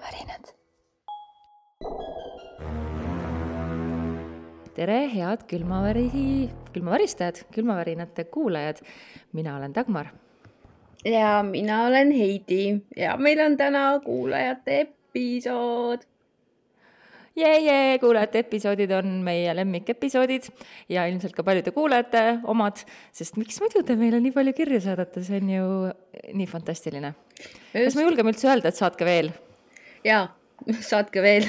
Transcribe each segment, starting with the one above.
külmavärinad. tere, head külmaväri, külmaväristajad, külmavärinate kuulajad. mina olen Dagmar. ja mina olen Heidi ja meil on täna kuulajate episood jee, jee, kuulajate episoodid on meie lemmikepisoodid ja ilmselt ka paljude kuulajate omad, sest miks muidu te meile nii palju kirju saadate, see on ju nii fantastiline. kas me julgeme üldse öelda, et saatke veel? Jaa, saatke veel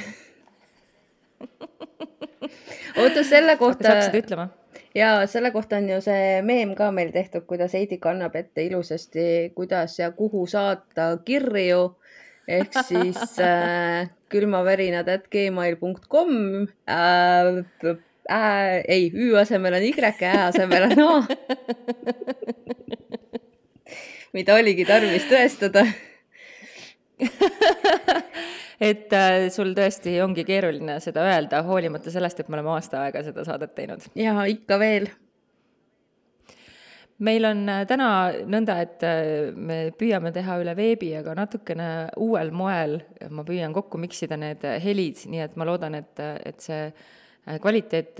oota, selle kohta. kas hakkasid ütlema? ja selle kohta on ju see meem ka meil tehtud, kuidas Heidi kannab ette ilusasti, kuidas ja kuhu saata kirju ehk siis äh, külmavärinad at gmail.com äh,. Äh, ei, Ü asemel on Y, Ä asemel on A mida oligi tarvis tõestada et äh, sul tõesti ongi keeruline seda öelda, hoolimata sellest, et me oleme aasta aega seda saadet teinud. ja ikka veel meil on äh, täna nõnda, et äh, me püüame teha üle veebi, aga natukene uuel moel. ma püüan kokku miksida need helid, nii et ma loodan, et, et see kvaliteet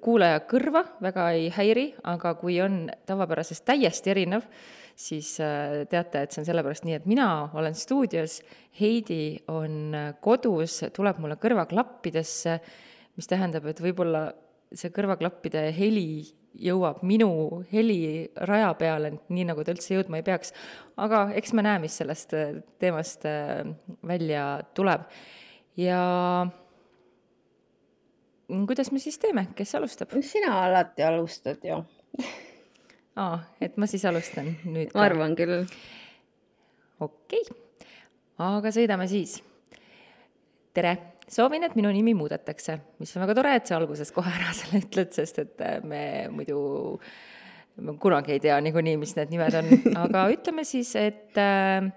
kuulaja kõrva väga ei häiri, aga kui on tavapärasest täiesti erinev, siis teate, et see on sellepärast nii, et mina olen stuudios, Heidi on kodus, tuleb mulle kõrvaklappidesse, mis tähendab, et võib-olla see kõrvaklappide heli jõuab minu heliraja peale, nii nagu ta üldse jõudma ei peaks. aga eks me näe, mis sellest äh, teemast äh, välja tuleb. ja kuidas me siis teeme, kes alustab? sina alati alustad ju. aa, et ma siis alustan nüüd? ma arvan küll. okei okay., aga sõidame siis. tere soovin, et minu nimi muudetakse, mis on väga tore, et sa alguses kohe ära selle ütled, sest et äh, me muidu me kunagi ei tea niikuinii, mis need nimed on, aga ütleme siis, et äh,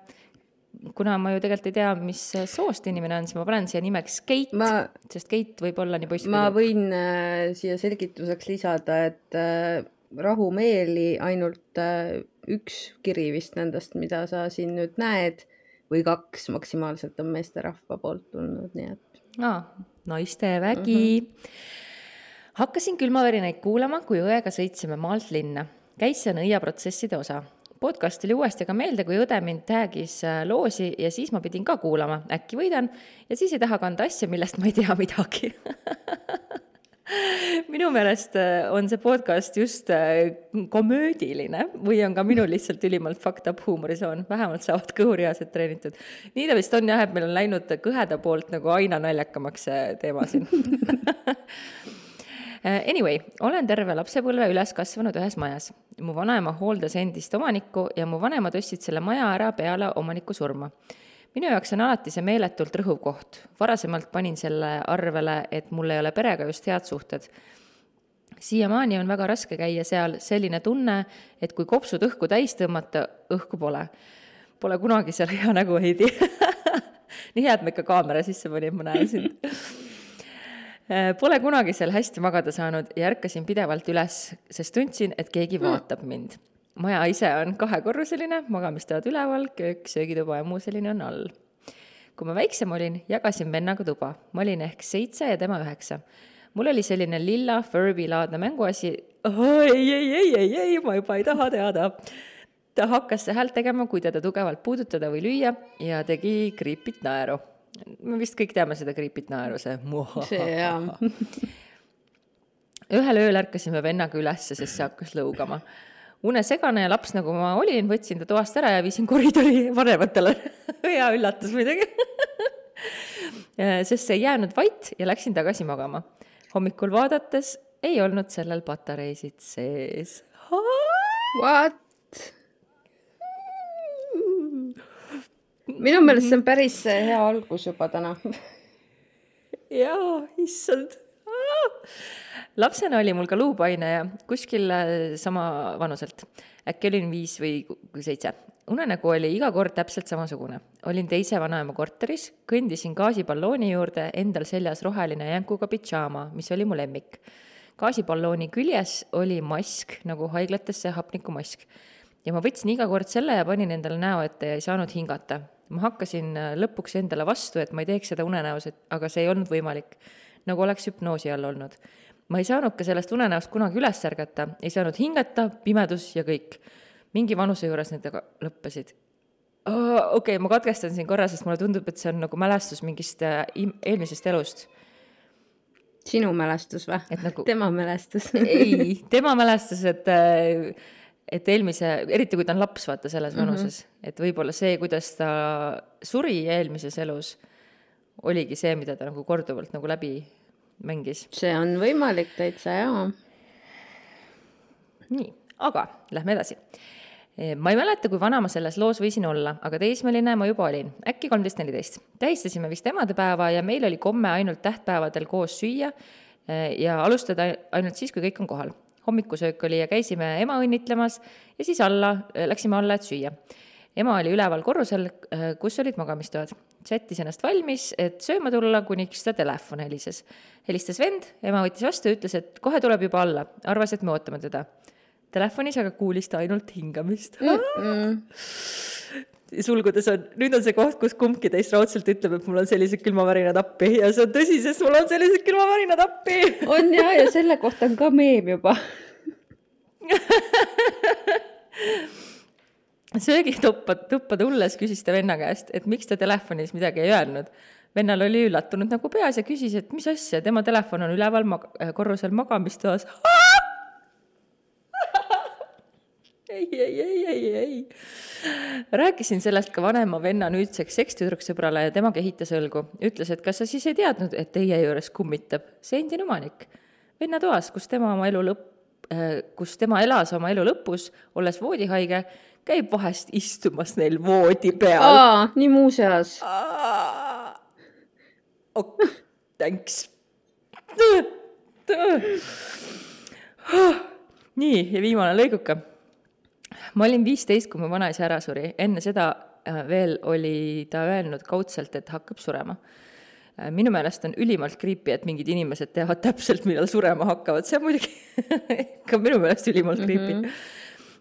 kuna ma ju tegelikult ei tea, mis soost inimene on, siis ma panen siia nimeks Keit ma..., sest Keit võib olla nii poiss ma võin äh, siia selgituseks lisada, et äh, rahumeeli ainult äh, üks kiri vist nendest, mida sa siin nüüd näed või kaks maksimaalselt on meesterahva poolt tulnud, nii et aa, naistevägi mm. -hmm. hakkasin külmavärinaid kuulama, kui õega sõitsime maalt linna. käis see nõiaprotsesside osa. podcast tuli uuesti ka meelde, kui õde mind tag'is äh, loosi ja siis ma pidin ka kuulama, äkki võidan, ja siis ei taha kanda asja, millest ma ei tea midagi minu meelest äh, on see podcast just äh, komöödiline või on ka minul lihtsalt ülimalt fucked up huumorisoon, vähemalt saavad kõhureased treenitud. nii ta vist on jah, et meil on läinud kõheda poolt nagu aina naljakamaks see teema siin äh, Anyway, olen terve lapsepõlve üles kasvanud ühes majas. mu vanaema hooldas endist omanikku ja mu vanemad ostsid selle maja ära peale omaniku surma minu jaoks on alati see meeletult rõhuv koht. varasemalt panin selle arvele, et mul ei ole perega just head suhted. siiamaani on väga raske käia seal, selline tunne, et kui kopsud õhku täis tõmmata, õhku pole. Pole kunagi seal hea nägu, Heidi nii hea, et ma ikka kaamera sisse panin, ma näen sind Pole kunagi seal hästi magada saanud ja ärkasin pidevalt üles, sest tundsin, et keegi vaatab mind maja ise on kahekorruseline, magamistoad üleval, köök, söögituba ja muu selline on all. kui ma väiksem olin, jagasin vennaga tuba, ma olin ehk seitse ja tema üheksa. mul oli selline lilla Furby-laadne mänguasi, ei, ei, ei, ei, ei, ma juba ei taha teada. ta hakkas häält tegema, kui teda tugevalt puudutada või lüüa ja tegi kriipit naeru. me vist kõik teame seda kriipit naeru, see see jah ühel ööl ärkasime vennaga ülesse, sest see hakkas lõugama unesegane ja laps, nagu ma olin, võtsin ta toast ära ja viisin koridori vanematele hea üllatus muidugi sest see ei jäänud vait ja läksin tagasi magama. hommikul vaadates ei olnud sellel patareisid sees. What? minu meelest see on päris hea algus juba täna jaa, issand lapsena oli mul ka luupaine ja kuskil äh, sama vanuselt. äkki olin viis või seitse. unenägu oli iga kord täpselt samasugune. olin teise vanaema korteris, kõndisin gaasipallooni juurde, endal seljas roheline jänkuga pidžaama, mis oli mu lemmik. gaasipallooni küljes oli mask, nagu haiglatesse hapnikumask. ja ma võtsin iga kord selle ja panin endale näo ette ja ei saanud hingata. ma hakkasin äh, lõpuks endale vastu, et ma ei teeks seda unenäos, et aga see ei olnud võimalik. Nagu oleks hüpnoosi all olnud. ma ei saanud ka sellest unenäost kunagi üles ärgata, ei saanud hingata, pimedus ja kõik. mingi vanuse juures need aga lõppesid. okei okay,, ma katkestan siin korra, sest mulle tundub, et see on nagu mälestus mingist äh, eelmisest elust sinu mälestus või? Nagu... tema mälestus ei, tema mälestus, et äh, et eelmise, eriti kui ta on laps, vaata selles mhm. vanuses mm, -hmm. et võib-olla see, kuidas ta suri eelmises elus, oligi see, mida ta nagu korduvalt nagu läbi mängis. see on võimalik täitsa, jaa. nii, aga lähme edasi. ma ei mäleta, kui vana ma selles loos võisin olla, aga teismeline ma juba olin, äkki kolmteist, neliteist. tähistasime vist emadepäeva ja meil oli komme ainult tähtpäevadel koos süüa eh, ja alustada ainult siis, kui kõik on kohal hommikusöök oli ja käisime ema õnnitlemas ja siis alla, läksime alla, et süüa. ema oli üleval korrusel, kus olid magamistoad. Sättis ennast valmis, et sööma tulla, kuniks ta telefon helises. helistas vend, ema võttis vastu ja ütles, et kohe tuleb juba alla, arvas, et me ootame teda. Telefonis aga kuulis ta ainult hingamist mm. -mm sulgudes on, nüüd on see koht, kus kumbki teist raudselt ütleb, et mul on sellised külmavärinad appi ja see on tõsi, sest mul on sellised külmavärinad appi. on ja, ja selle kohta on ka meem juba söögituppa, tuppa tulles küsis ta venna käest, et miks ta telefonis midagi ei öelnud. vennal oli üllatunud nagu peas ja küsis, et mis asja, tema telefon on üleval mag-, korrusel magamistoas ei, ei, ei, ei, ei. rääkisin sellest ka vanema venna nüüdseks sekstüdruksõbrale ja tema kehitas õlgu. ütles, et kas sa siis ei teadnud, et teie juures kummitab see endine omanik. venna toas, kus tema oma elu lõpp, äh, kus tema elas oma elu lõpus, olles voodihaige, käib vahest istumas neil voodi peal. nii muuseas. ok, thanks. nii, ja viimane lõiguke ma olin viisteist, kui mu vanaisa ära suri, enne seda äh, veel oli ta öelnud kaudselt, et hakkab surema. Äh, minu meelest on ülimalt creepy, et mingid inimesed teavad täpselt, millal surema hakkavad, see on muidugi ka minu meelest ülimalt creepy mm. -hmm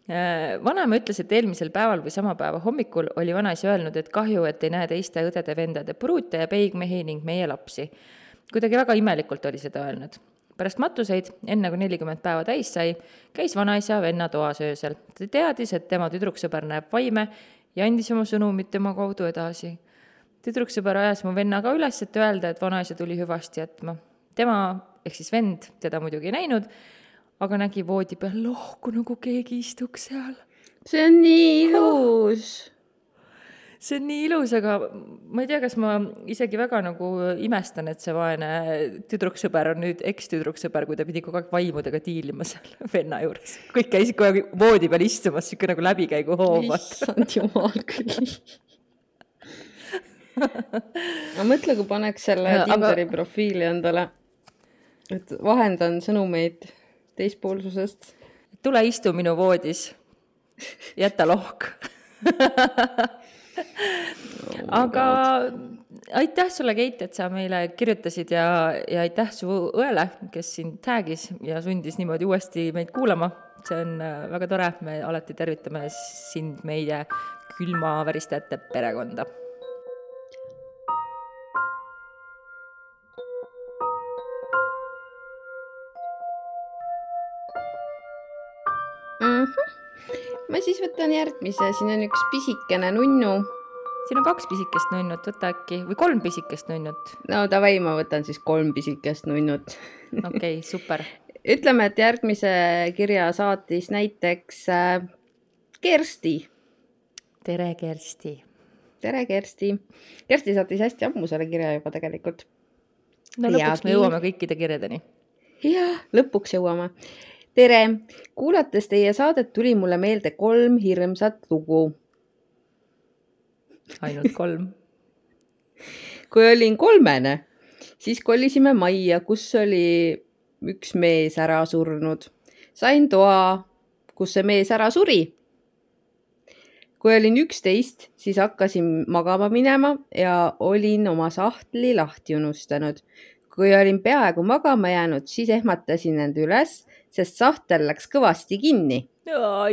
vanaema ütles, et eelmisel päeval või sama päeva hommikul oli vanaisa öelnud, et kahju, et ei näe teiste õdede-vendade pruute ja peigmehi ning meie lapsi. kuidagi väga imelikult oli seda öelnud pärast matuseid, enne kui nelikümmend päeva täis sai, käis vanaisa venna toas öösel. ta teadis, et tema tüdruksõber näeb vaime ja andis oma sõnumit tema kaudu edasi. tüdruksõber ajas mu venna ka üles, et öelda, et vanaisa tuli hüvasti jätma. tema, ehk siis vend, teda muidugi ei näinud, aga nägi voodi peal lohku, nagu keegi istuks seal. see on nii ilus see on nii ilus, aga ma ei tea, kas ma isegi väga nagu imestan, et see vaene tüdruksõber on nüüd ekstüdruksõber, kui ta pidi kogu aeg vaimudega diilima seal venna juures. kõik käisid kogu aeg voodi peal istumas, sihuke nagu läbikäiguhoov. issand jumal küll ma mõtle, kui paneks selle Tinderi aga... profiili endale, et vahendan sõnumeid teispoolsusest. tule istu minu voodis, jäta lohk. Aga aitäh sulle, Keit, et sa meile kirjutasid ja, ja aitäh su õele, kes sind tag'is ja sundis niimoodi uuesti meid kuulama. see on äh, väga tore, me alati tervitame sind, meie külmaväristajate perekonda ma siis võtan järgmise, siin on üks pisikene nunnu. siin on kaks pisikest nunnut, võta äkki, või kolm pisikest nunnut. no davai, ma võtan siis kolm pisikest nunnut. okei super ütleme, et järgmise kirja saatis näiteks äh, Kersti. tere, Kersti. tere, Kersti. Kersti saatis hästi ammu selle kirja juba tegelikult. no lõpuks ja, me jõuame kõikide kirjadeni. jah, lõpuks jõuame tere, kuulates teie saadet tuli mulle meelde kolm hirmsat lugu. ainult kolm kui olin kolmene, siis kolisime majja, kus oli üks mees ära surnud. sain toa, kus see mees ära suri. kui olin üksteist, siis hakkasin magama minema ja olin oma sahtli lahti unustanud. kui olin peaaegu magama jäänud, siis ehmatasin end üles sest sahtel läks kõvasti kinni.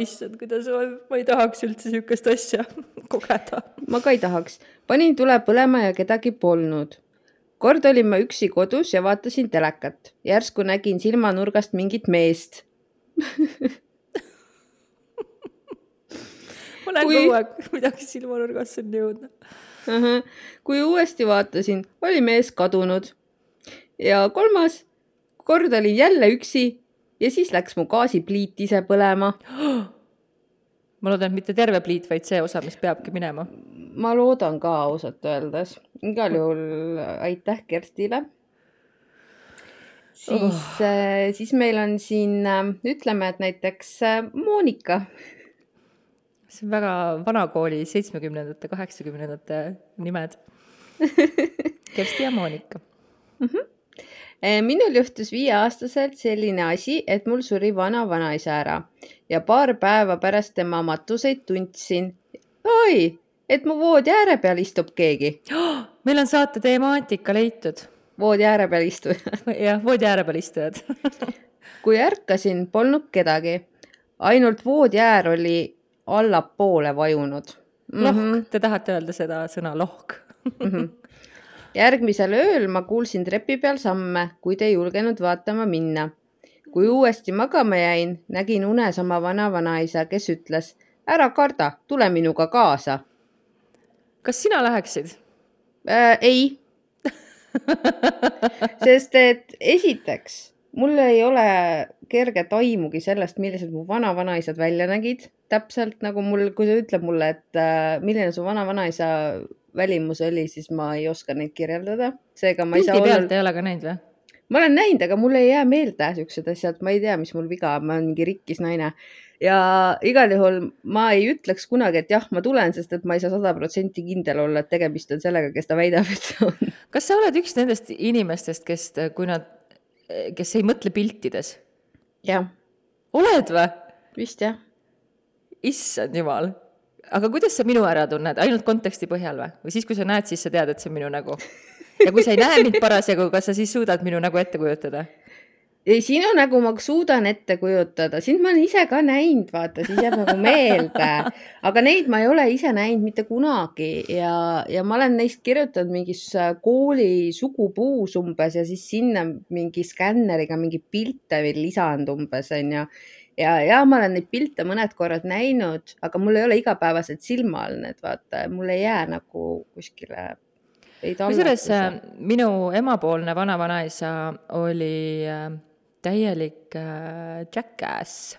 issand, kuidas ma, ma ei tahaks üldse niisugust asja kogeda. ma ka ei tahaks. panin tule põlema ja kedagi polnud. kord olin ma üksi kodus ja vaatasin telekat. järsku nägin silmanurgast mingit meest ma näen Kui- kogu aeg midagi silmanurgasse on jõudnud. kui uuesti vaatasin, oli mees kadunud. ja kolmas kord olin jälle üksi ja siis läks mu gaasipliit ise põlema. ma loodan, et mitte terve pliit, vaid see osa, mis peabki minema. ma loodan ka ausalt öeldes. igal juhul aitäh Kerstile. siis Oh. oh., siis meil on siin, ütleme, et näiteks äh, Monika see on väga vanakooli seitsmekümnendate, kaheksakümnendate nimed. Kersti ja Monika. Eh, minul juhtus viieaastaselt selline asi, et mul suri vana-vanaisa ära ja paar päeva pärast tema matuseid tundsin. oi, et mu voodi ääre peal istub keegi. meil on saate temaatika leitud. voodi ääre peal istujad. jah, voodi ääre peal istujad kui ärkasin, polnud kedagi. ainult voodi äär oli allapoole vajunud mm. lohk, te tahate öelda seda sõna lohk? -hmm. järgmisel ööl ma kuulsin trepi peal samme, kuid ei julgenud vaatama minna. kui uuesti magama jäin, nägin unes oma vana-vanaisa, kes ütles ära karda, tule minuga kaasa kas sina läheksid? äh,. ei sest et esiteks mul ei ole kerget aimugi sellest, millised mu vana-vanaisad välja nägid, täpselt nagu mul, kui ta ütleb mulle, et äh, milline su vana-vanaisa välimus oli, siis ma ei oska neid kirjeldada, seega ma ei saa pildi olla pealt ei ole ka näinud või? ma olen näinud, aga mul ei jää meelde siuksed asjad, ma ei tea, mis mul viga ma olen mingi rikkis naine. ja igal juhul ma ei ütleks kunagi, et jah, ma tulen, sest et ma ei saa sada protsenti kindel olla, et tegemist on sellega, kes ta väidab, et see on. kas sa oled üks nendest inimestest, kes, kui nad, kes ei mõtle piltides? jah, oled või? vist jah. Issand jumal. aga kuidas sa minu ära tunned, ainult konteksti põhjal või? või siis, kui sa näed, siis sa tead, et see on minu nägu? ja kui sa ei näe mind parasjagu, kas sa siis suudad minu nägu ette kujutada? ei, sinu nägu ma suudan ette kujutada, sind ma olen ise ka näinud, vaata, siis jääb nagu meelde. aga neid ma ei ole ise näinud mitte kunagi ja, ja ma olen neist kirjutanud mingis äh, kooli sugupuus umbes ja siis sinna mingi skänneriga mingi pilte veel lisanud umbes onju ja, ja ma olen neid pilte mõned korrad näinud, aga mul ei ole igapäevaselt silma all need, vaata, mul ei jää nagu kuskile. kusjuures äh, minu emapoolne vanavanaisa oli äh, täielik äh, jackass.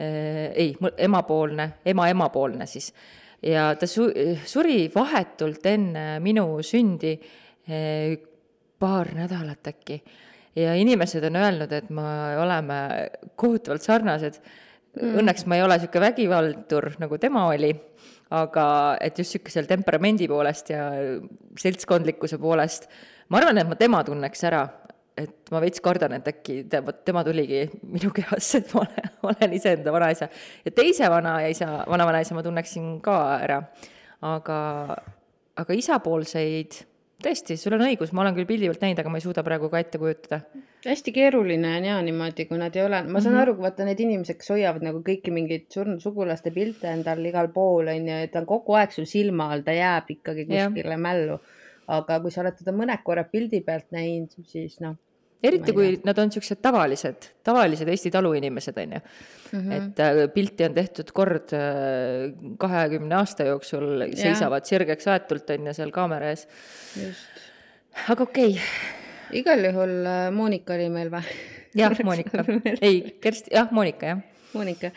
Äh,. ei, emapoolne, ema emapoolne siis. Ja ta su-, suri vahetult enne minu sündi äh, paar nädalat äkki. Ja inimesed on öelnud, et me oleme kohutavalt sarnased. Mm.. Õnneks ma ei ole niisugune vägivaldur, nagu tema oli, aga et just niisugusel temperamendi poolest ja seltskondlikkuse poolest, ma arvan, et ma tema tunneks ära, et ma veits kardan, et äkki te, vot tema tuligi minu kehasse, et ma olen, olen iseenda vanaisa. ja teise vanaisa, vanavanaisa ma tunneksin ka ära, aga, aga isapoolseid tõesti, sul on õigus, ma olen küll pildi pealt näinud, aga ma ei suuda praegu ka ette kujutada. hästi keeruline on ja niimoodi, kui nad ei ole, ma saan mm -hmm. aru, vaata need inimesed, kes hoiavad nagu kõiki mingeid surnud sugulaste pilte endal igal pool onju, et ta on kogu aeg sul silma all, ta jääb ikkagi kuskile yeah. mällu. Aga kui sa oled teda mõned korrad pildi pealt näinud, siis noh. eriti kui nad on siuksed tavalised, tavalised Eesti taluinimesed onju mm. -hmm. et äh, pilti on tehtud kord kahekümne aasta jooksul, seisavad sirgeks aetult onju seal kaamera ees. aga okei okay igal juhul Monika oli meil või? jah, Monika. ei, Kersti, jah, Monika, jah. Monika.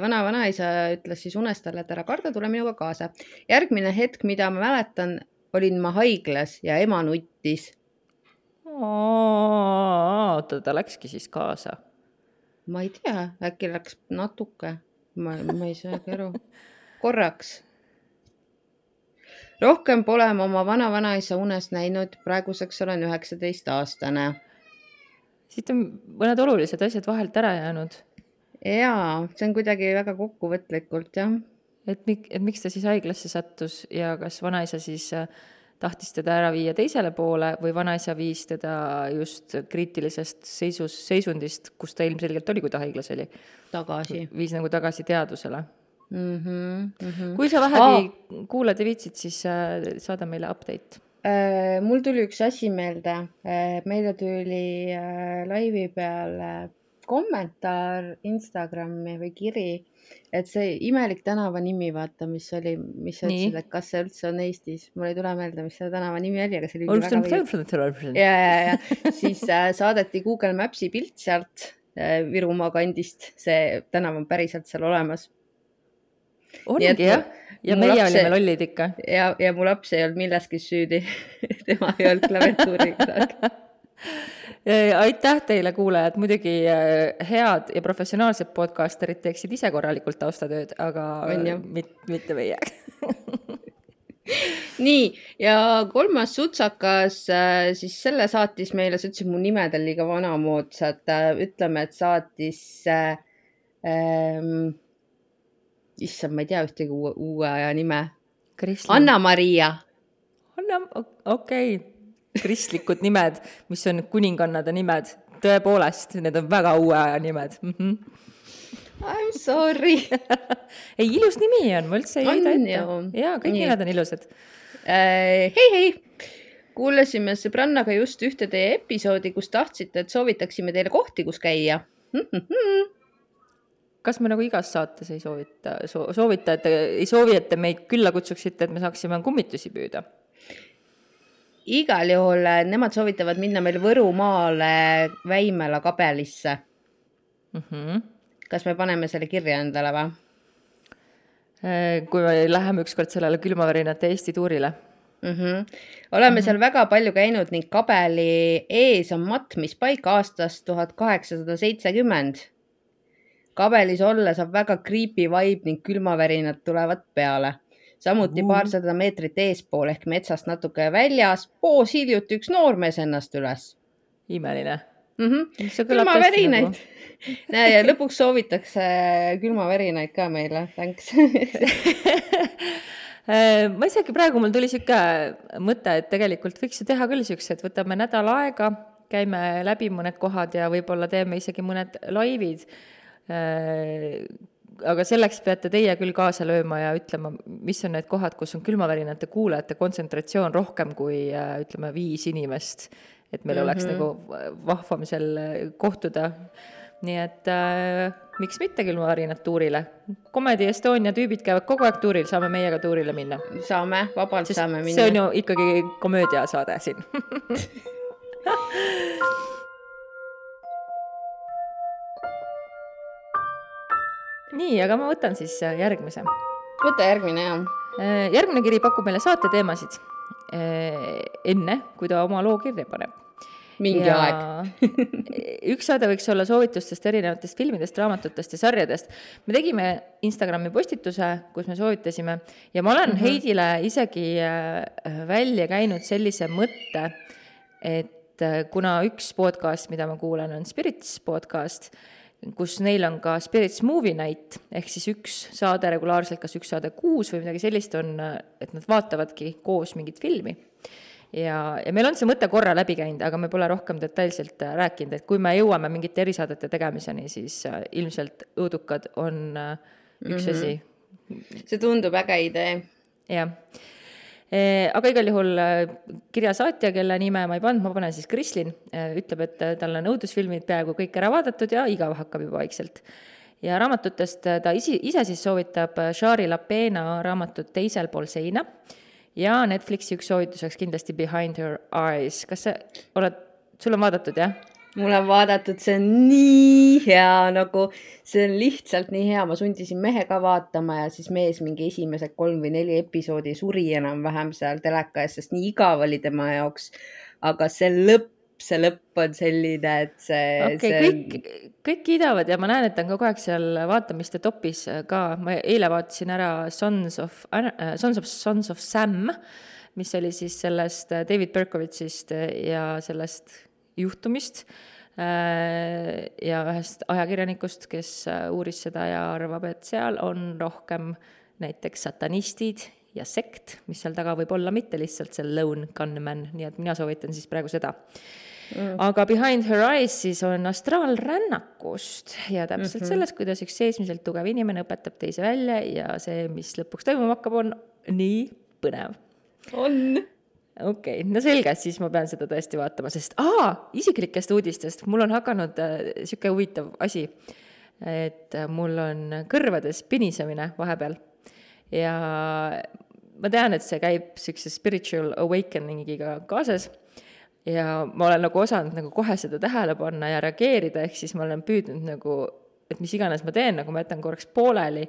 vana-vanaisa ütles siis unes talle, et ära karda, tule minuga kaasa. järgmine hetk, mida ma mäletan, olin ma haiglas ja ema nuttis. oota, ta läkski siis kaasa? ma ei tea, äkki läks natuke, ma, ma ei saagi aru. korraks rohkem pole ma oma vana-vanaisa unes näinud, praeguseks olen üheksateistaastane. siit on mõned olulised asjad vahelt ära jäänud. jaa, see on kuidagi väga kokkuvõtlikult jah. Et mik-, et miks ta siis haiglasse sattus ja kas vanaisa siis tahtis teda ära viia teisele poole või vanaisa viis teda just kriitilisest seisus, seisundist, kus ta ilmselgelt oli, kui ta haiglas oli, tagasi viis nagu tagasi teadusele mm. -hmm, mm -hmm. kui sa vähegi oh. kuulad ja viitsid, siis äh, saada meile update. Äh, mul tuli üks asi meelde, meile tuli äh, laivi peale kommentaar Instagrami või kiri, et see imelik tänava nimi, vaata, mis oli, mis sa ütlesid, et kas see üldse on Eestis, mul ei tule meelde, mis selle tänava nimi oli, aga see oli veidi. ja, ja, ja. Siis äh, saadeti Google Maps'i pilt sealt äh, Virumaa kandist, see tänav on päriselt seal olemas. Ongi jah, ja meie olime lollid ikka. ja, ja mu laps ei olnud milleski süüdi. Tema ei olnud klaviatuuriga aitäh teile, kuulajad, muidugi äh, head ja professionaalsed podcasterid teeksid ise korralikult taustatööd, aga mit, mitte meie nii, ja kolmas sutsakas, äh, siis selle saatis meile, sa ütlesid mu nimed on liiga vanamoodsad, äh, ütleme, et saatis äh, ähm, issand, ma ei tea ühtegi uue, uue aja nime. Anna-Maria. Anna, okei okay., kristlikud nimed, mis on kuningannade nimed, tõepoolest, need on väga uue aja nimed mm. -hmm. I m sorry ei, ilus nimi on, ma üldse ei heida ette. jaa, kõik nimed on ilusad äh,. hei, hei, kuulasime sõbrannaga just ühte teie episoodi, kus tahtsite, et soovitaksime teile kohti, kus käia mm. -hmm kas me nagu igas saates ei soovita so,, soovita, et ei soovi, et te meid külla kutsuksite, et me saaksime kummitusi püüda? Igal juhul eh, nemad soovitavad minna meil Võrumaale Väimela kabelisse mm. -hmm. kas me paneme selle kirja endale või? Eh, kui me läheme ükskord sellele külmavärinate Eesti tuurile mm. -hmm. oleme mm -hmm. seal väga palju käinud ning kabeli ees on matmispaik aastast tuhat kaheksasada seitsekümmend kabelis olla saab väga creepy vibe ning külmavärinad tulevad peale. Samuti uh. paarsada meetrit eespool ehk metsast natuke väljas poos hiljuti üks noormees ennast üles. imeline mm. -hmm. külmavärinaid nagu... ja lõpuks soovitakse külmavärinaid ka meile, thanks ma isegi praegu, mul tuli sihuke mõte, et tegelikult võiks ju teha küll siukse, et võtame nädal aega, käime läbi mõned kohad ja võib-olla teeme isegi mõned laivid Äh, aga selleks peate teie küll kaasa lööma ja ütlema, mis on need kohad, kus on külmavärinate kuulajate kontsentratsioon rohkem kui äh, ütleme, viis inimest. et meil mm -hmm. oleks mhm. nagu vahvam seal äh, kohtuda. nii et äh, miks mitte külmavärinad tuurile. Comedy Estonia tüübid käivad kogu aeg tuuril, saame meiega tuurile minna. saame, vabalt Sest saame minna. see on ju ikkagi komöödiasaade siin nii, aga ma võtan siis äh, järgmise. võta järgmine, jah. Äh, järgmine kiri pakub meile saateteemasid äh, enne, kui ta oma loo kirja paneb mingi ja aeg üks saade võiks olla soovitustest erinevatest filmidest, raamatutest ja sarjadest. me tegime Instagrami postituse, kus me soovitasime ja ma olen mm -hmm. Heidile isegi välja käinud sellise mõtte, et kuna üks podcast, mida ma kuulan, on Spirits podcast, kus neil on ka Spirits Movie Night, ehk siis üks saade regulaarselt, kas üks saade kuus või midagi sellist on, et nad vaatavadki koos mingit filmi. ja, ja meil on see mõte korra läbi käinud, aga me pole rohkem detailselt äh, rääkinud, et kui me jõuame mingite erisaadete tegemiseni, siis äh, ilmselt Õudukad on äh, üks mm -hmm. asi. see tundub äge idee. jah aga igal juhul eh, kirjasaatja, kelle nime ma ei pannud, ma panen siis Krislin, eh, ütleb, et tal on õudusfilmid peaaegu kõik ära vaadatud ja igav hakkab juba vaikselt. ja raamatutest ta isi, ise siis soovitab Shari Lapena raamatut Teisel pool seina ja Netflixi üks soovituseks kindlasti Behind her eyes. kas sa oled, sul on vaadatud, jah? Mul on vaadatud, see on nii hea, nagu see on lihtsalt nii hea, ma sundisin mehe ka vaatama ja siis mees mingi esimesed kolm või neli episoodi suri enam-vähem seal teleka ees, sest nii igav oli tema jaoks. aga see lõpp, see lõpp on selline, et see okay,. See... kõik, kõik kiidavad ja ma näen, et ta on kogu aeg seal vaatamiste topis ka. ma eile vaatasin ära Sons of uh,, Sons of, Sons of Sam, mis oli siis sellest David Berkovitsist ja sellest juhtumist äh, ja ühest ajakirjanikust, kes äh, uuris seda ja arvab, et seal on rohkem näiteks satanistid ja sekt, mis seal taga võib olla, mitte lihtsalt see lone gunman, nii et mina soovitan siis praegu seda mm.. aga Behind Her Eyes siis on astraalrännakust ja täpselt mm -hmm. sellest, kuidas üks seesmiselt tugev inimene õpetab teise välja ja see, mis lõpuks toimuma hakkab, on nii põnev. on okei okay,, no selge, siis ma pean seda tõesti vaatama, sest aa, isiklikest uudistest, mul on hakanud äh, sihuke huvitav asi, et äh, mul on kõrvades pinisemine vahepeal. Ja ma tean, et see käib siukse spiritual awakening'iga kaasas. Ja ma olen nagu osanud nagu kohe seda tähele panna ja reageerida, ehk siis ma olen püüdnud nagu, et mis iganes ma teen, nagu ma jätan korraks pooleli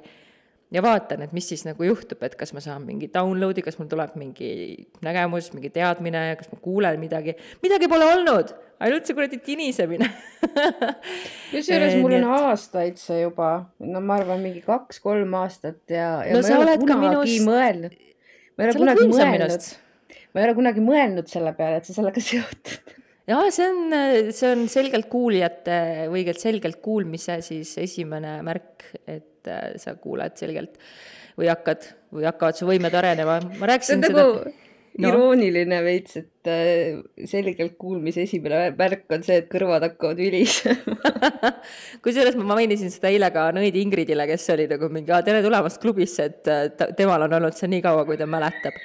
ja vaatan, et mis siis nagu juhtub, et kas ma saan mingi download'i, kas mul tuleb mingi nägemus, mingi teadmine, kas ma kuulen midagi, midagi pole olnud, ainult see kuradi tinisemine. Kusjuures mul on aastaid see juba, no ma arvan, mingi kaks-kolm aastat ja, ja no, ma ei ole kunagi minust... mõelnud, ma ei ole kunagi mõelnud. ma ei ole kunagi mõelnud selle peale, et see sellega seotud. jaa, see on, see on selgelt kuulijate või selgelt kuulmise siis esimene märk, et äh, sa kuuled selgelt või hakkad või hakkavad su võimed arenema. ma rääkisin seda nagu no. irooniline veits, et äh, selgelt kuulmise esimene märk on see, et kõrvad hakkavad vilisema kusjuures ma mainisin seda eile ka nõid Ingridile, kes oli nagu mingi, tere tulemast klubisse, et äh, ta, temal on olnud see nii kaua, kui ta mäletab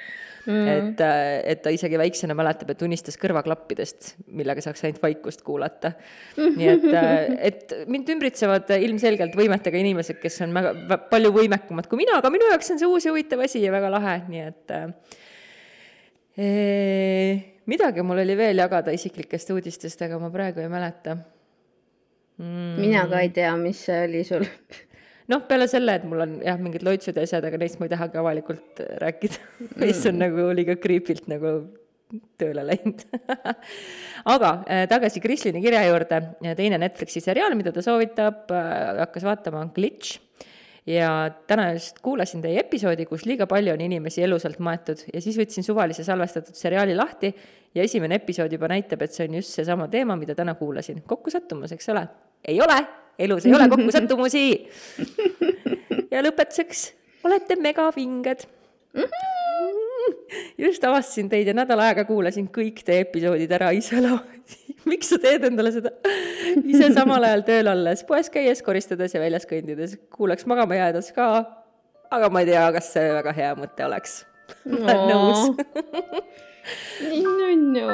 mm.. et, äh, et ta isegi väiksena mäletab, et unistas kõrvaklappidest, millega saaks ainult vaikust kuulata. nii et, äh, et mind ümbritsevad ilmselgelt võimetega inimesed, kes on väga, palju võimekamad kui mina, aga minu jaoks on see uus ja huvitav asi ja väga lahe, nii et e, midagi mul oli veel jagada isiklikest uudistest, aga ma praegu ei mäleta. Mm.. mina ka ei tea, mis see oli sul noh, peale selle, et mul on jah, mingid loitsud ja asjad, aga neist ma ei tahagi avalikult rääkida mm., mis on nagu liiga creepy'lt nagu tööle läinud aga äh, tagasi Krislini kirja juurde, teine Netflixi seriaal, mida ta soovitab äh,, hakkas vaatama, on Glitch ja täna just kuulasin teie episoodi, kus liiga palju on inimesi elusalt maetud ja siis võtsin suvalise salvestatud seriaali lahti ja esimene episood juba näitab, et see on just seesama teema, mida täna kuulasin. kokkusattumus, eks ole? ei ole elus ei ole kokkusattumusi. ja lõpetuseks, olete megavinged mm. -hmm. just avastasin teid ja nädal aega kuulasin kõik teie episoodid ära ise la-, miks sa teed endale seda? ise samal ajal tööl olles, poes käies, koristades ja väljas kõndides, kuulaks magama jäädes ka. aga ma ei tea, kas see väga hea mõte oleks no.. nõus nii nunnu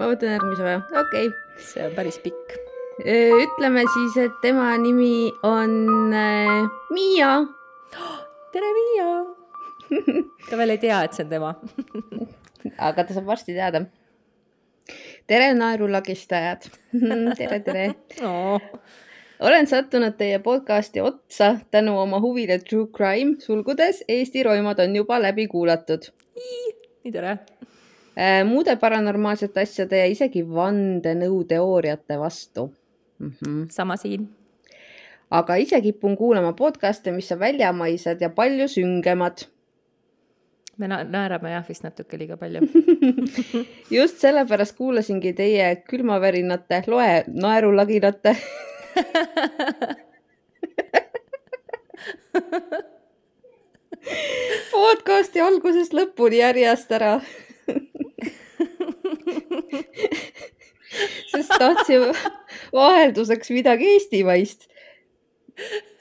ma võtan järgmise või? okei okay.. see on päris pikk. ütleme siis, et tema nimi on äh, Miia. tere, Miia ta veel ei tea, et see on tema aga ta saab varsti teada. tere, naerulagistajad tere, tere oh. olen sattunud teie podcasti otsa tänu oma huvile True Crime, sulgudes Eesti roimad on juba läbi kuulatud. nii tore muude paranormaalsete asjade ja isegi vandenõuteooriate vastu mm. -hmm. sama siin. aga ise kipun kuulama podcast'e, mis on väljamaised ja palju süngemad. me na naerame jah vist natuke liiga palju just sellepärast kuulasingi teie külmavärinate, loe naerulaginate podcasti algusest lõpuni järjest ära sest tahtsin vahelduseks midagi eestimaist.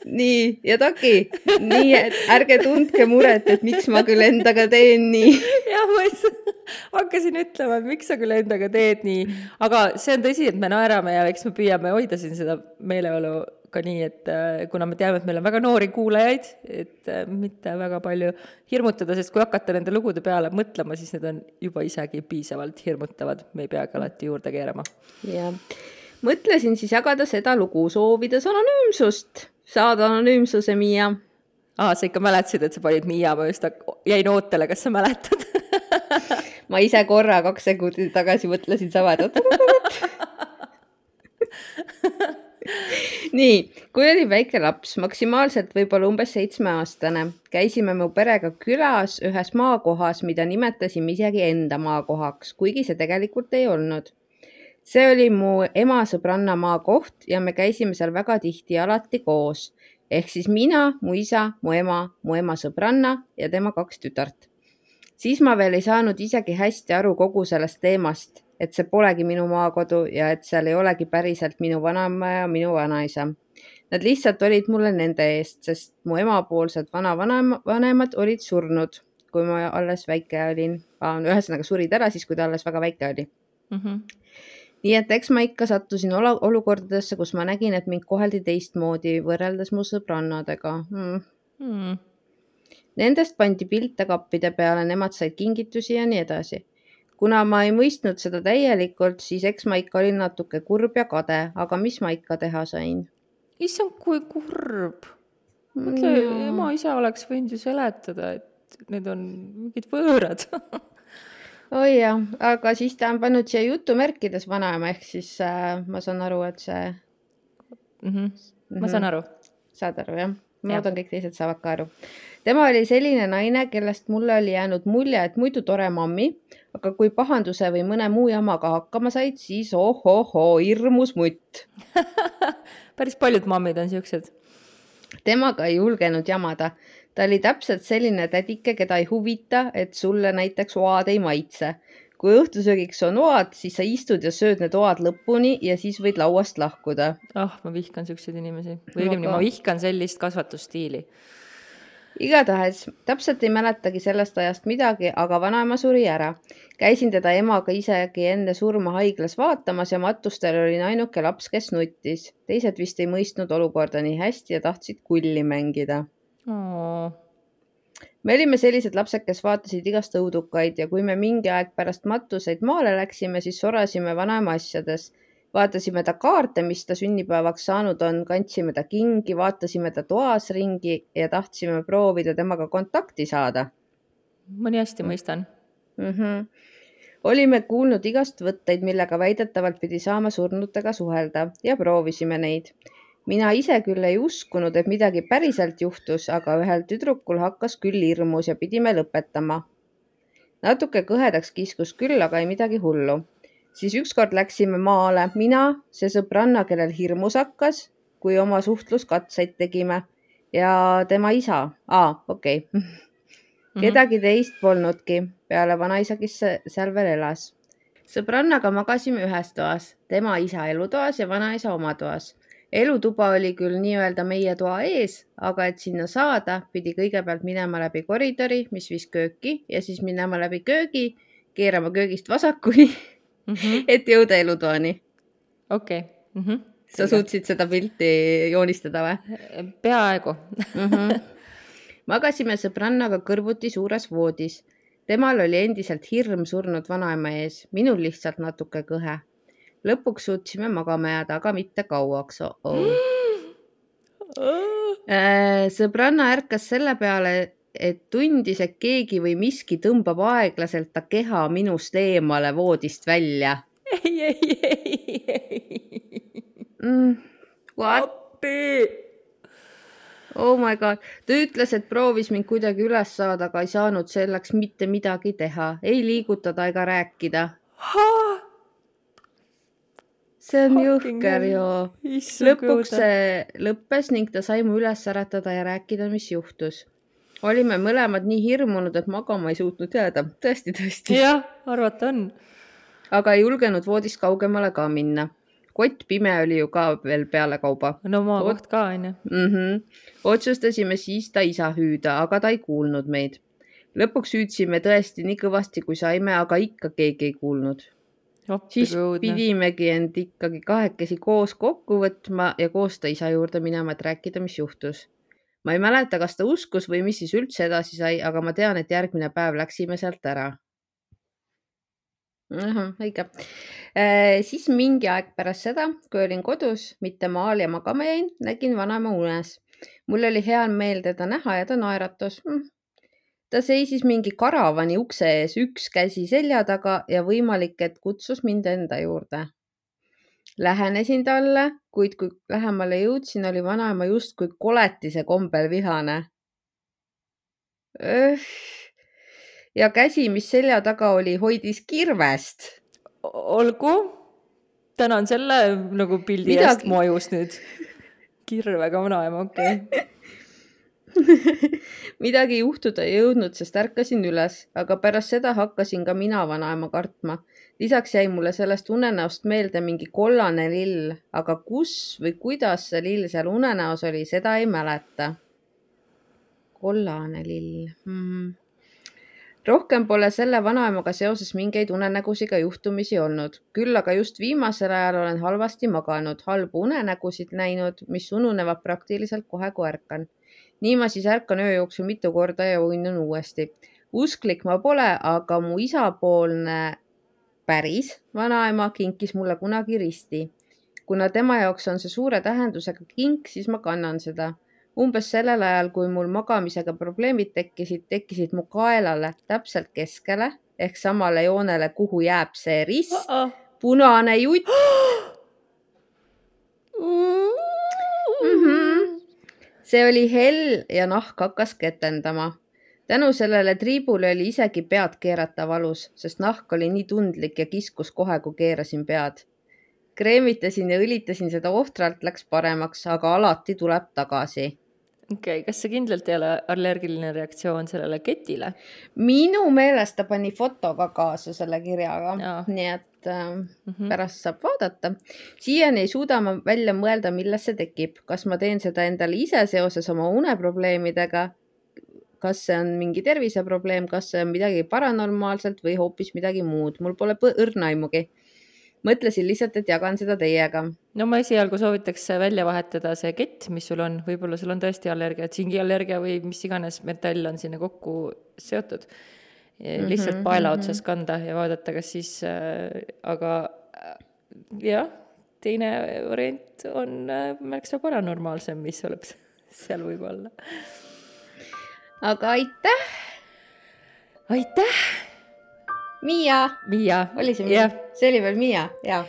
nii, ja Taki, nii et ärge tundke muret, et miks ma küll endaga teen nii. jah, ma just hakkasin ütlema, et miks sa küll endaga teed nii, aga see on tõsi, et me naerame ja eks me püüame hoida siin seda meeleolu ka nii, et äh, kuna me teame, et meil on väga noori kuulajaid, et äh, mitte väga palju hirmutada, sest kui hakata nende lugude peale mõtlema, siis need on juba isegi piisavalt hirmutavad, me ei peagi alati juurde keerama. jah, mõtlesin siis jagada seda lugu, soovides anonüümsust, saada anonüümsuse, Miia. aa, sa ikka mäletasid, et sa panid Miia, ma just jäin ootele, kas sa mäletad? Ma ise korra kaks sekundit tagasi mõtlesin sama, et nii, kui olin väike laps, maksimaalselt võib-olla umbes seitsmeaastane, käisime mu perega külas ühes maakohas, mida nimetasime isegi enda maakohaks, kuigi see tegelikult ei olnud. see oli mu ema sõbranna maakoht ja me käisime seal väga tihti alati koos. ehk siis mina, mu isa, mu ema, mu ema sõbranna ja tema kaks tütart. siis ma veel ei saanud isegi hästi aru kogu sellest teemast, et see polegi minu maakodu ja et seal ei olegi päriselt minu vanaema ja minu vanaisa. Nad lihtsalt olid mulle nende eest, sest mu emapoolsed vanavanemad olid surnud, kui ma alles väike olin. ühesõnaga surid ära siis, kui ta alles väga väike oli mm. -hmm nii et eks ma ikka sattusin olukordadesse, kus ma nägin, et mind koheldi teistmoodi võrreldes mu sõbrannadega mm.. Mm. Nendest pandi pilte kappide peale, nemad said kingitusi ja nii edasi. Kuna ma ei mõistnud seda täielikult, siis eks ma ikka olin natuke kurb ja kade, aga mis ma ikka teha sain? issand, kui kurb. mõtle mm., ema-isa oleks võinud ju seletada, et need on mingid võõrad oi jah, aga siis ta on pannud siia jutumärkides vanaema, ehk siis äh, ma saan aru, et see mm. -hmm. ma saan aru. saad aru jah? ma loodan, kõik teised saavad ka aru. Tema oli selline naine, kellest mulle oli jäänud mulje, et muidu tore mammi, aga kui pahanduse või mõne muu jamaga hakkama said, siis ohohoo, hirmus mutt päris paljud mammid on siuksed. temaga ei julgenud jamada ta oli täpselt selline tädike, keda ei huvita, et sulle näiteks oad ei maitse. kui õhtusöögiks on oad, siis sa istud ja sööd need oad lõpuni ja siis võid lauast lahkuda. ah oh,, ma vihkan siukseid inimesi või õigemini ma vihkan sellist kasvatusstiili igatahes täpselt ei mäletagi sellest ajast midagi, aga vanaema suri ära. käisin teda emaga isegi enne surma haiglas vaatamas ja matustel olin ainuke laps, kes nuttis. teised vist ei mõistnud olukorda nii hästi ja tahtsid kulli mängida me olime sellised lapsed, kes vaatasid igast õudukaid ja kui me mingi aeg pärast matuseid maale läksime, siis sorasime vanaema asjades. Vaatasime ta kaarte, mis ta sünnipäevaks saanud on, kandsime ta kingi, vaatasime ta toas ringi ja tahtsime proovida temaga kontakti saada. ma nii hästi mõistan mm. -hmm. olime kuulnud igast võtteid, millega väidetavalt pidi saama surnutega suhelda ja proovisime neid mina ise küll ei uskunud, et midagi päriselt juhtus, aga ühel tüdrukul hakkas küll hirmus ja pidime lõpetama. natuke kõhedaks kiskus küll, aga ei midagi hullu. Siis ükskord läksime maale, mina, see sõbranna, kellel hirmus hakkas, kui oma suhtluskatseid tegime ja tema isa. aa, okei okay. Mhm. kedagi teist polnudki peale vanaisa, kes seal veel elas. sõbrannaga magasime ühes toas, tema isa elutoas ja vanaisa oma toas elutuba oli küll nii-öelda meie toa ees, aga et sinna saada, pidi kõigepealt minema läbi koridori, mis viis kööki ja siis minema läbi köögi, keerama köögist vasakuni mm, -hmm. et jõuda elutoani. okei okay. mm. -hmm. sa suutsid seda pilti joonistada või? peaaegu mm. -hmm. magasime sõbrannaga kõrvuti suures voodis. temal oli endiselt hirm surnud vanaema ees, minul lihtsalt natuke kõhe lõpuks suutsime magama jääda, aga mitte kauaks oh. -oh. sõbranna ärkas selle peale, et tundis, et keegi või miski tõmbab aeglaselt ta keha minust eemale voodist välja. ei, ei, ei, ei mm,. What? Oh my god, ta ütles, et proovis mind kuidagi üles saada, aga ei saanud selleks mitte midagi teha, ei liigutada ega rääkida see on jõhker ju. lõpuks see lõppes ning ta sai mu üles äratada ja rääkida, mis juhtus. Olime mõlemad nii hirmunud, et magama ei suutnud jääda. tõesti, tõesti. jah, arvata on. aga ei julgenud voodist kaugemale ka minna. kott pime oli ju ka veel pealekauba. no maakoht ka onju mm. -hmm. otsustasime siis ta isa hüüda, aga ta ei kuulnud meid. lõpuks hüüdsime tõesti nii kõvasti, kui saime, aga ikka keegi ei kuulnud siis pidimegi end ikkagi kahekesi koos kokku võtma ja koos ta isa juurde minema, et rääkida, mis juhtus. Ma ei mäleta, kas ta uskus või mis siis üldse edasi sai, aga ma tean, et järgmine päev läksime sealt ära. õige. Äh, siis mingi aeg pärast seda, kui olin kodus, mitte maal ja magama jäin, nägin vanaema unes. mul oli hea meel teda näha ja ta naeratas hm, ta seisis mingi karavani ukse ees, üks käsi selja taga ja võimalik, et kutsus mind enda juurde. Lähenesin talle, kuid kui lähemale jõudsin, oli vanaema justkui koletise kombel vihane. ja käsi, mis selja taga oli, hoidis kirvest. olgu, tänan selle nagu pildi Midagi- eest mu ajus nüüd. kirvega vanaema, okei okay. midagi juhtuda ei jõudnud, sest ärkasin üles, aga pärast seda hakkasin ka mina vanaema kartma. Lisaks jäi mulle sellest unenäost meelde mingi kollane lill, aga kus või kuidas see lill seal unenäos oli, seda ei mäleta. kollane lill mm.. rohkem pole selle vanaemaga seoses mingeid unenägusid ega juhtumisi olnud, küll aga just viimasel ajal olen halvasti maganud, halbu unenägusid näinud, mis ununevad praktiliselt kohe, kui ärkan nii ma siis ärkan öö jooksul mitu korda ja uinun uuesti. usklik ma pole, aga mu isapoolne päris vanaema kinkis mulle kunagi risti. kuna tema jaoks on see suure tähendusega kink, siis ma kannan seda. umbes sellel ajal, kui mul magamisega probleemid tekkisid, tekkisid mu kaelale täpselt keskele ehk samale joonele, kuhu jääb see rist, punane jutt mm. -hmm. see oli hell ja nahk hakkas ketendama. Tänu sellele triibule oli isegi pead keerata valus, sest nahk oli nii tundlik ja kiskus kohe, kui keerasin pead. kreemitasin ja õlitasin seda ohtralt, läks paremaks, aga alati tuleb tagasi. okei okay,, kas see kindlalt ei ole allergiline reaktsioon sellele ketile? minu meelest ta pani foto ka kaasa selle kirjaga nii et äh, Mm -hmm. pärast saab vaadata. siiani ei suuda ma välja mõelda, millest see tekib, kas ma teen seda endale ise seoses oma uneprobleemidega, kas see on mingi terviseprobleem, kas see on midagi paranormaalselt või hoopis midagi muud, mul pole õrna aimugi. mõtlesin lihtsalt, et jagan seda teiega. no ma esialgu soovitaks välja vahetada see kett, mis sul on, võib-olla sul on tõesti allergia, tsingiallergia või mis iganes metall on sinna kokku seotud. lihtsalt Mhm, paela mhm. otsas kanda ja vaadata, kas siis äh,, aga äh, jah, teine variant on äh, märksa paranormaalsem, mis seal võib-olla. Aga aitäh, aitäh, Miia, Miia. oli see Miia see oli veel Miia, jaa.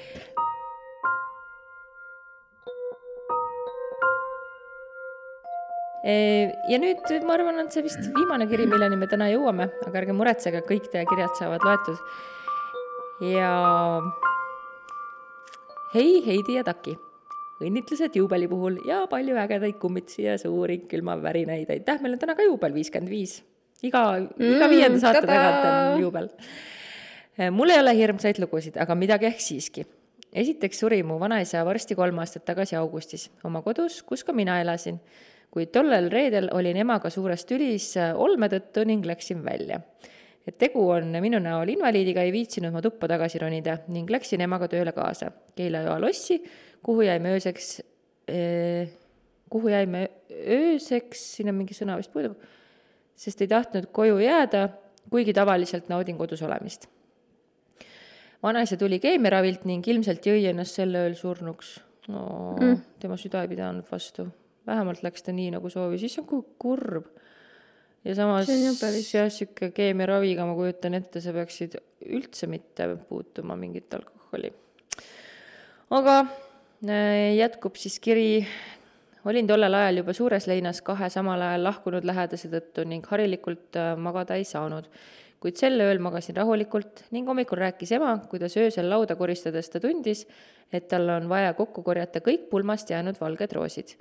ja nüüd ma arvan, on see vist viimane kiri, milleni me täna jõuame, aga ärge muretsege, kõik teie kirjad saavad loetud. ja hei, Heidi ja Taki, õnnitlused juubeli puhul ja palju ägedaid kummitsi ja suuri külmavärinaid, aitäh, meil on täna ka juubel viiskümmend viis. iga, iga Mm, viienda saate tagant on juubel. mul ei ole hirmsaid lugusid, aga midagi ehk siiski. esiteks suri mu vanaisa varsti kolm aastat tagasi augustis oma kodus, kus ka mina elasin kuid tollel reedel olin emaga suures tülis äh, olme tõttu ning läksin välja. et tegu on minu näol invaliidiga, ei viitsinud ma tuppa tagasi ronida ning läksin emaga tööle kaasa Keila-Joa lossi, kuhu jäime ööseks eh,, kuhu jäime ööseks, siin on mingi sõna vist puudu, sest ei tahtnud koju jääda, kuigi tavaliselt naudin kodus olemist. vanaisa tuli keemiaravilt ning ilmselt jõi ennast sel ööl surnuks no, mm.. tema süda ei pidanud vastu vähemalt läks ta nii, nagu soovis, issand kui kurb. ja samas jah sihuke keemiaraviga ma kujutan ette, sa peaksid üldse mitte puutuma mingit alkoholi. aga jätkub siis kiri. olin tollel ajal juba suures leinas kahe samal ajal lahkunud lähedase tõttu ning harilikult äh, magada ei saanud kuid sel ööl magasin rahulikult ning hommikul rääkis ema, kuidas öösel lauda koristades ta tundis, et tal on vaja kokku korjata kõik pulmast jäänud valged roosid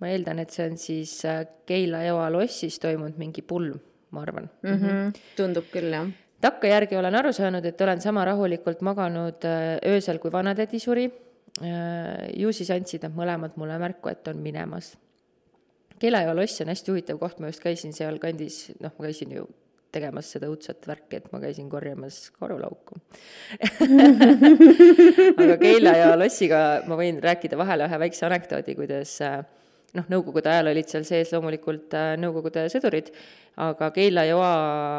ma eeldan, et see on siis äh, Keila-Joa lossis toimunud mingi pulm, ma arvan mm. -hmm. tundub küll jah. takkajärgi olen aru saanud, et olen sama rahulikult maganud äh, öösel, kui vanatädi suri. Ju siis andsid nad mõlemad mulle märku, et on minemas. Keila-Joa loss on hästi huvitav koht, ma just käisin sealkandis, noh, ma käisin ju tegemas seda õudset värki, et ma käisin korjamas karulauku. aga Keila ja lossiga ma võin rääkida vahele ühe väikse anekdoodi, kuidas äh, noh, nõukogude ajal olid seal sees loomulikult äh, Nõukogude sõdurid, aga Keila-Joa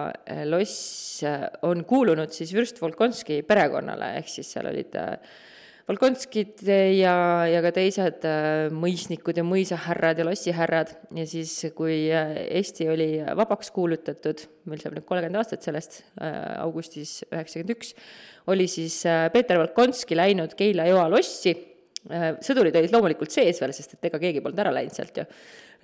äh, loss äh, on kuulunud siis Vürst Volkonski perekonnale, ehk siis seal olid äh, Volkonskid ja, ja ka teised äh, mõisnikud ja mõisahärrad ja lossihärrad. Ja siis, kui äh, Eesti oli vabaks kuulutatud, meil saab nüüd kolmkümmend aastat sellest äh,, augustis üheksakümmend üks, oli siis Peeter Volkonski läinud Keila-Joa lossi. Äh,, sõdurid olid loomulikult sees veel, sest et ega keegi polnud ära läinud sealt ju,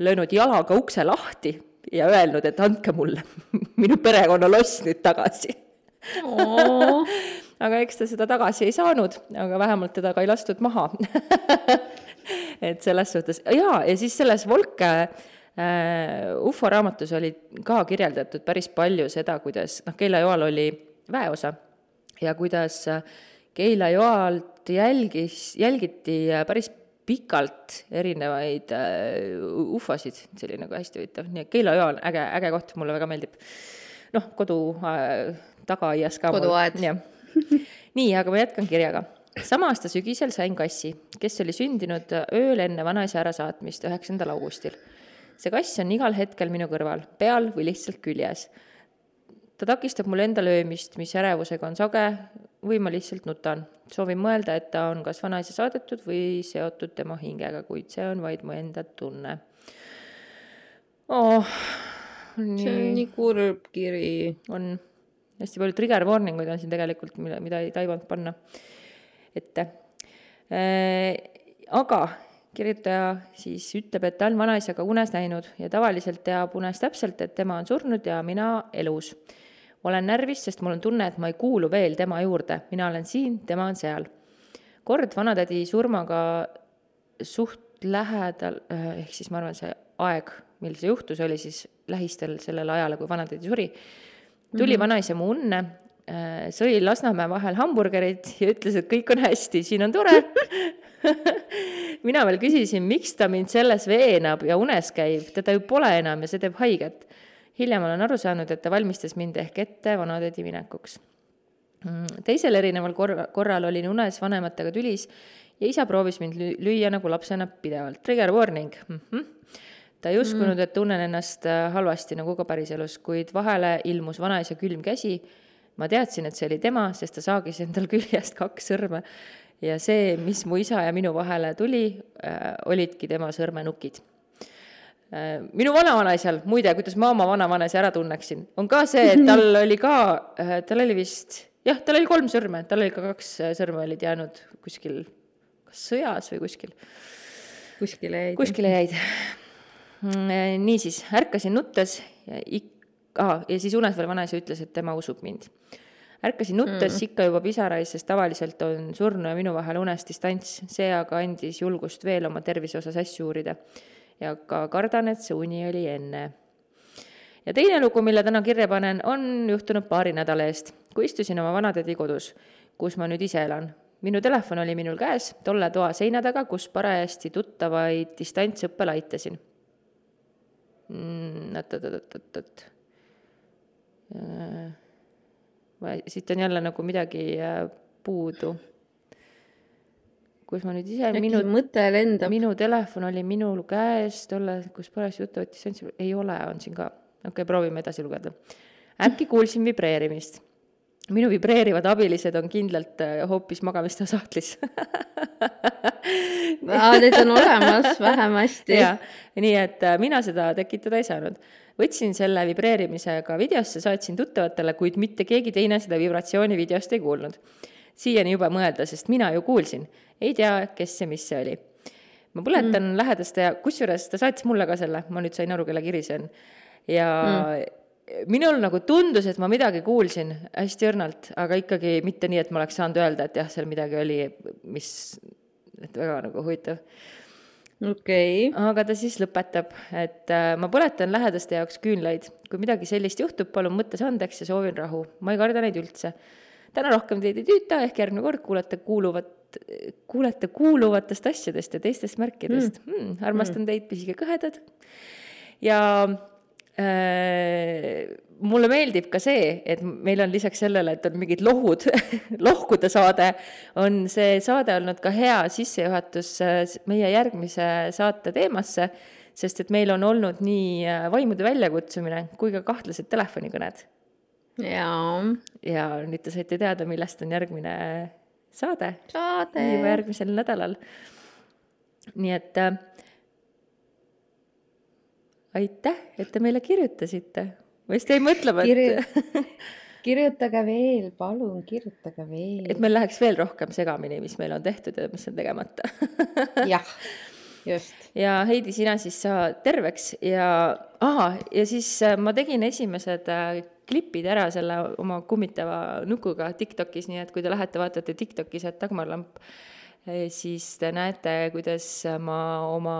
löönud jalaga ukse lahti ja öelnud, et andke mulle minu perekonnaloss nüüd tagasi aga eks ta seda tagasi ei saanud, aga vähemalt teda ka ei lastud maha et selles suhtes, jaa, ja siis selles Volke äh, ufo raamatus oli ka kirjeldatud päris palju seda, kuidas noh, Keila Joal oli väeosa ja kuidas Keila Joalt jälgis, jälgiti päris pikalt erinevaid äh, ufosid, see oli nagu hästi huvitav, nii et Keila Joa on äge, äge koht, mulle väga meeldib. noh, kodu äh, tagaaias ka. koduaed. jah. nii, aga ma jätkan kirjaga. sama aasta sügisel sain kassi, kes oli sündinud ööl enne vanaisa ärasaatmist, üheksandal augustil. see kass on igal hetkel minu kõrval, peal või lihtsalt küljes. ta takistab mul enda löömist, mis ärevusega on sage, või ma lihtsalt nutan. soovin mõelda, et ta on kas vanaisa saadetud või seotud tema hingega, kuid see on vaid mu enda tunne oh,. see on nii kurb kiri. on, hästi palju trigger warning uid on siin tegelikult, mille, mida ei taibanud panna ette äh,. aga kirjutaja siis ütleb, et ta on vanaisaga unes näinud ja tavaliselt teab unes täpselt, et tema on surnud ja mina elus olen närvis, sest mul on tunne, et ma ei kuulu veel tema juurde, mina olen siin, tema on seal. kord vanatädi surmaga suht lähedal, äh, ehk siis ma arvan, see aeg, mil see juhtus, oli siis lähistel sellele ajale, kui vanatädi suri, tuli mm -hmm. vanaisa mu unne, äh, sõi Lasnamäe vahel hamburgerit ja ütles, et kõik on hästi, siin on tore mina veel küsisin, miks ta mind selles veenab ja unes käib, teda ju pole enam ja see teeb haiget hiljem olen aru saanud, et ta valmistas mind ehk ette vanatädi minekuks. Mm, teisel erineval korra, korral olin unes vanematega tülis ja isa proovis mind lüüa nagu lapsena pidevalt. Trigger warning mm. -hmm. Ta ei uskunud, et tunnen ennast äh, halvasti nagu ka päriselus, kuid vahele ilmus vanaisa külm käsi. ma teadsin, et see oli tema, sest ta saagis endal küljest kaks sõrme ja see, mis mu isa ja minu vahele tuli äh,, olidki tema sõrmenukid Äh, minu vanavanaisal, muide, kuidas ma oma vanavanaisa ära tunneksin, on ka see, et tal oli ka, äh, tal oli vist, jah, tal oli kolm sõrme, tal oli ka kaks äh, sõrme olid jäänud kuskil, kas sõjas või kuskil. kuskile jäid. kuskile jäid. Mm, niisiis, ärkasin nuttes ja ik-, ahah, ja siis unes veel vanaisa ütles, et tema usub mind. ärkasin nuttes mm. ikka juba pisaraid, sest tavaliselt on surnu ja minu vahel unes distants, see aga andis julgust veel oma tervise osas asju uurida ja ka kardan, et see uni oli enne. ja teine lugu, mille täna kirja panen, on juhtunud paari nädala eest, kui istusin oma vanatädi kodus, kus ma nüüd ise elan. minu telefon oli minul käes tolle toa seina taga, kus parajasti tuttavaid distantsõppel aitasin. Oot-oot-oot-oot-oot. Äh, siit on jälle nagu midagi äh, puudu kus ma nüüd ise, minu mõte lendab. minu telefon oli minul käes tolle, kus parajasti jutt võttis, ei ole, on siin ka. okei okay,, proovime edasi lugeda. äkki kuulsin vibreerimist. Minu vibreerivad abilised on kindlalt äh, hoopis magamistoa sahtlis Need on olemas vähemasti. jah, nii et äh, mina seda tekitada ei saanud võtsin selle vibreerimisega videosse, saatsin tuttavatele, kuid mitte keegi teine seda vibratsiooni videost ei kuulnud siiani jube mõelda, sest mina ju kuulsin, ei tea, kes ja mis see oli. ma põletan mm. lähedaste ja kusjuures ta saatis mulle ka selle, ma nüüd sain aru, kelle kiri see on. ja mm. Minul nagu tundus, et ma midagi kuulsin hästi õrnalt, aga ikkagi mitte nii, et ma oleks saanud öelda, et jah, seal midagi oli, mis, et väga nagu huvitav okei okay.. aga ta siis lõpetab, et äh, ma põletan lähedaste jaoks küünlaid. kui midagi sellist juhtub, palun mõttes andeks ja soovin rahu. ma ei karda neid üldse täna rohkem teid ei tüüta, ehk järgmine kord kuulete kuuluvat, kuulete kuuluvatest asjadest ja teistest märkidest mm.. Mm, armastan mm. teid, püsige kõhedad. ja mulle meeldib ka see, et meil on lisaks sellele, et on mingid lohud lohkude saade, on see saade olnud ka hea sissejuhatus äh, meie järgmise saate teemasse, sest et meil on olnud nii äh, vaimude väljakutsumine kui ka kahtlased telefonikõned jaa. ja nüüd te saite teada, millest on järgmine saade. saade. juba järgmisel nädalal. nii et äh, aitäh, et te meile kirjutasite. ma just jäin mõtlema, et Kirju... kirjutage veel, palun kirjutage veel. et meil läheks veel rohkem segamini, mis meil on tehtud ja mis on tegemata jah, just. ja Heidi, sina siis saa terveks ja, aa, ja siis äh, ma tegin esimesed äh, klipid ära selle oma kummitava nukuga Tiktokis, nii et kui te lähete, vaatate Tiktokis, et Dagmar Lamp, siis te näete, kuidas ma oma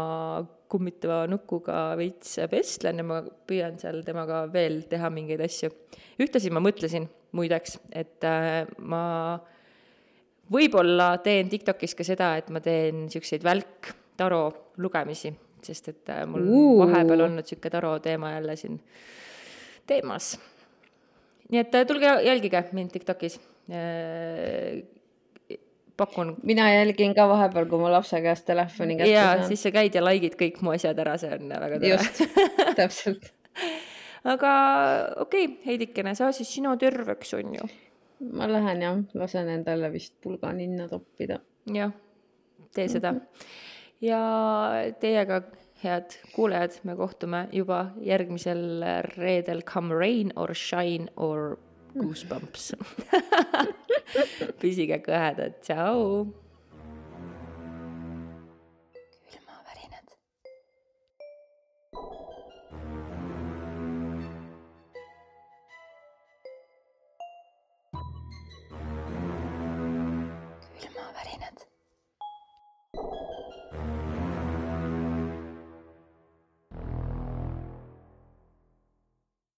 kummitava nukuga veits vestlen ja ma püüan seal temaga veel teha mingeid asju. ühtlasi ma mõtlesin muideks, et äh, ma võib-olla teen Tiktokis ka seda, et ma teen niisuguseid välk-taro lugemisi, sest et äh, mul uh. vahepeal olnud niisugune taro teema jälle siin teemas. nii et äh, tulge jälgige mind Tiktokis pakun. mina jälgin ka vahepeal, kui ma lapse käest telefoni kätte saan. ja siis sa käid ja like'id kõik mu asjad ära, see on väga tore. just, täpselt aga okei okay,, Heidikene, saa siis sina terveks, on ju? ma lähen jah, lasen endale vist pulga ninna toppida. jah, tee seda mm. -hmm. ja teiega, head kuulajad, me kohtume juba järgmisel reedel, come rain or shine or goosebumps püsige kõhedad, tšau.